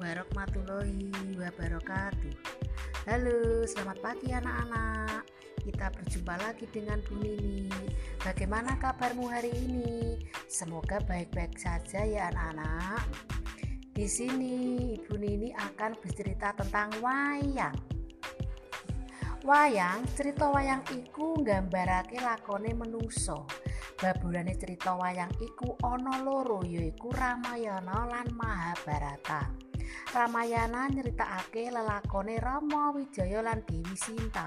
warahmatullahi wabarakatuh. Halo, selamat pagi anak-anak. Kita berjumpa lagi dengan Bu Nini. Bagaimana kabarmu hari ini? Semoga baik-baik saja ya anak-anak. Di sini Ibu Nini akan bercerita tentang wayang. Wayang, cerita wayang iku nggambarake lakone menungso baburane cerita wayang iku ana loro yaiku Ramayana lan Mahabharata. Ramayana nyeritakake lelakone Rama Wijaya lan Dewi Sinta.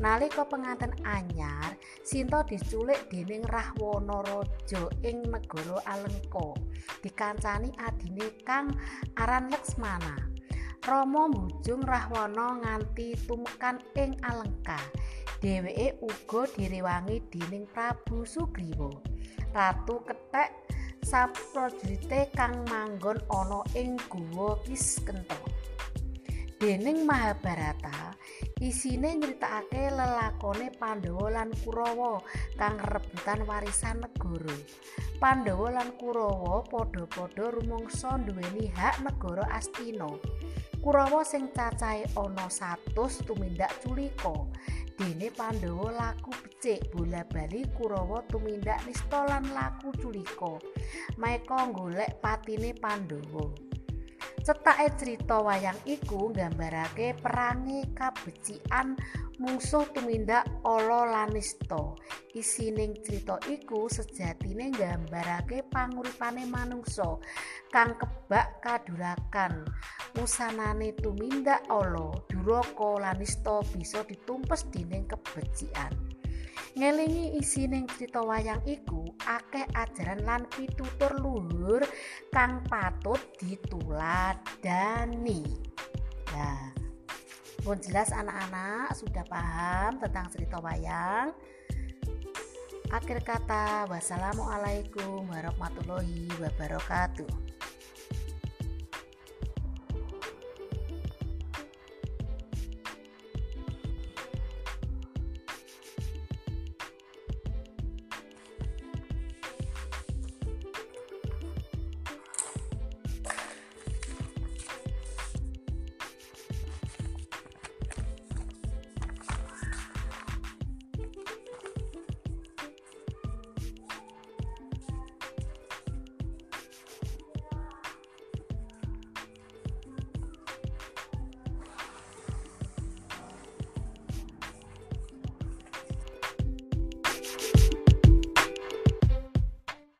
Nalika penganten anyar, Sinta diculik dening Rahwana Raja ing negara Alengka. Dikancani adine kang aran Leksmana. Rama mbujung Rahwana nganti tumekan ing Alengka. Dheweke uga direwangi dening Prabu Sugriwa. Ratu Kethek saprajurite kang manggon ana ing Guwa Kiskenta. Dening Mahabharata, isine nyritakake lelakone Pandhawa lan Kurawa kang rebutan warisan negara. Pandhawa lan Kurawa padha-padha rumangsa nduweni hak negara Astina. Kurawa sing cacahe ana 100 tumindak culika. dene Pandhawa laku becik bola-bali Kurawa tumindak nista lan laku culika maeka golek patine Pandhawa cetake cerita wayang iku nggambarake perangi kabecikan mungsuh tumindak ala lan nista isining cerita iku sejatine nggambarake panguripane manungsa kang kebak kadurakan. Usanane tumindak ala duraka lan nista bisa ditumpes dening kebecikan ngelingi isining cerita wayang iku akeh ajaran lan pitutur luhur kang patut dituladani. Nah pun jelas anak-anak sudah paham tentang cerita wayang. Akhir kata wassalamualaikum warahmatullahi wabarakatuh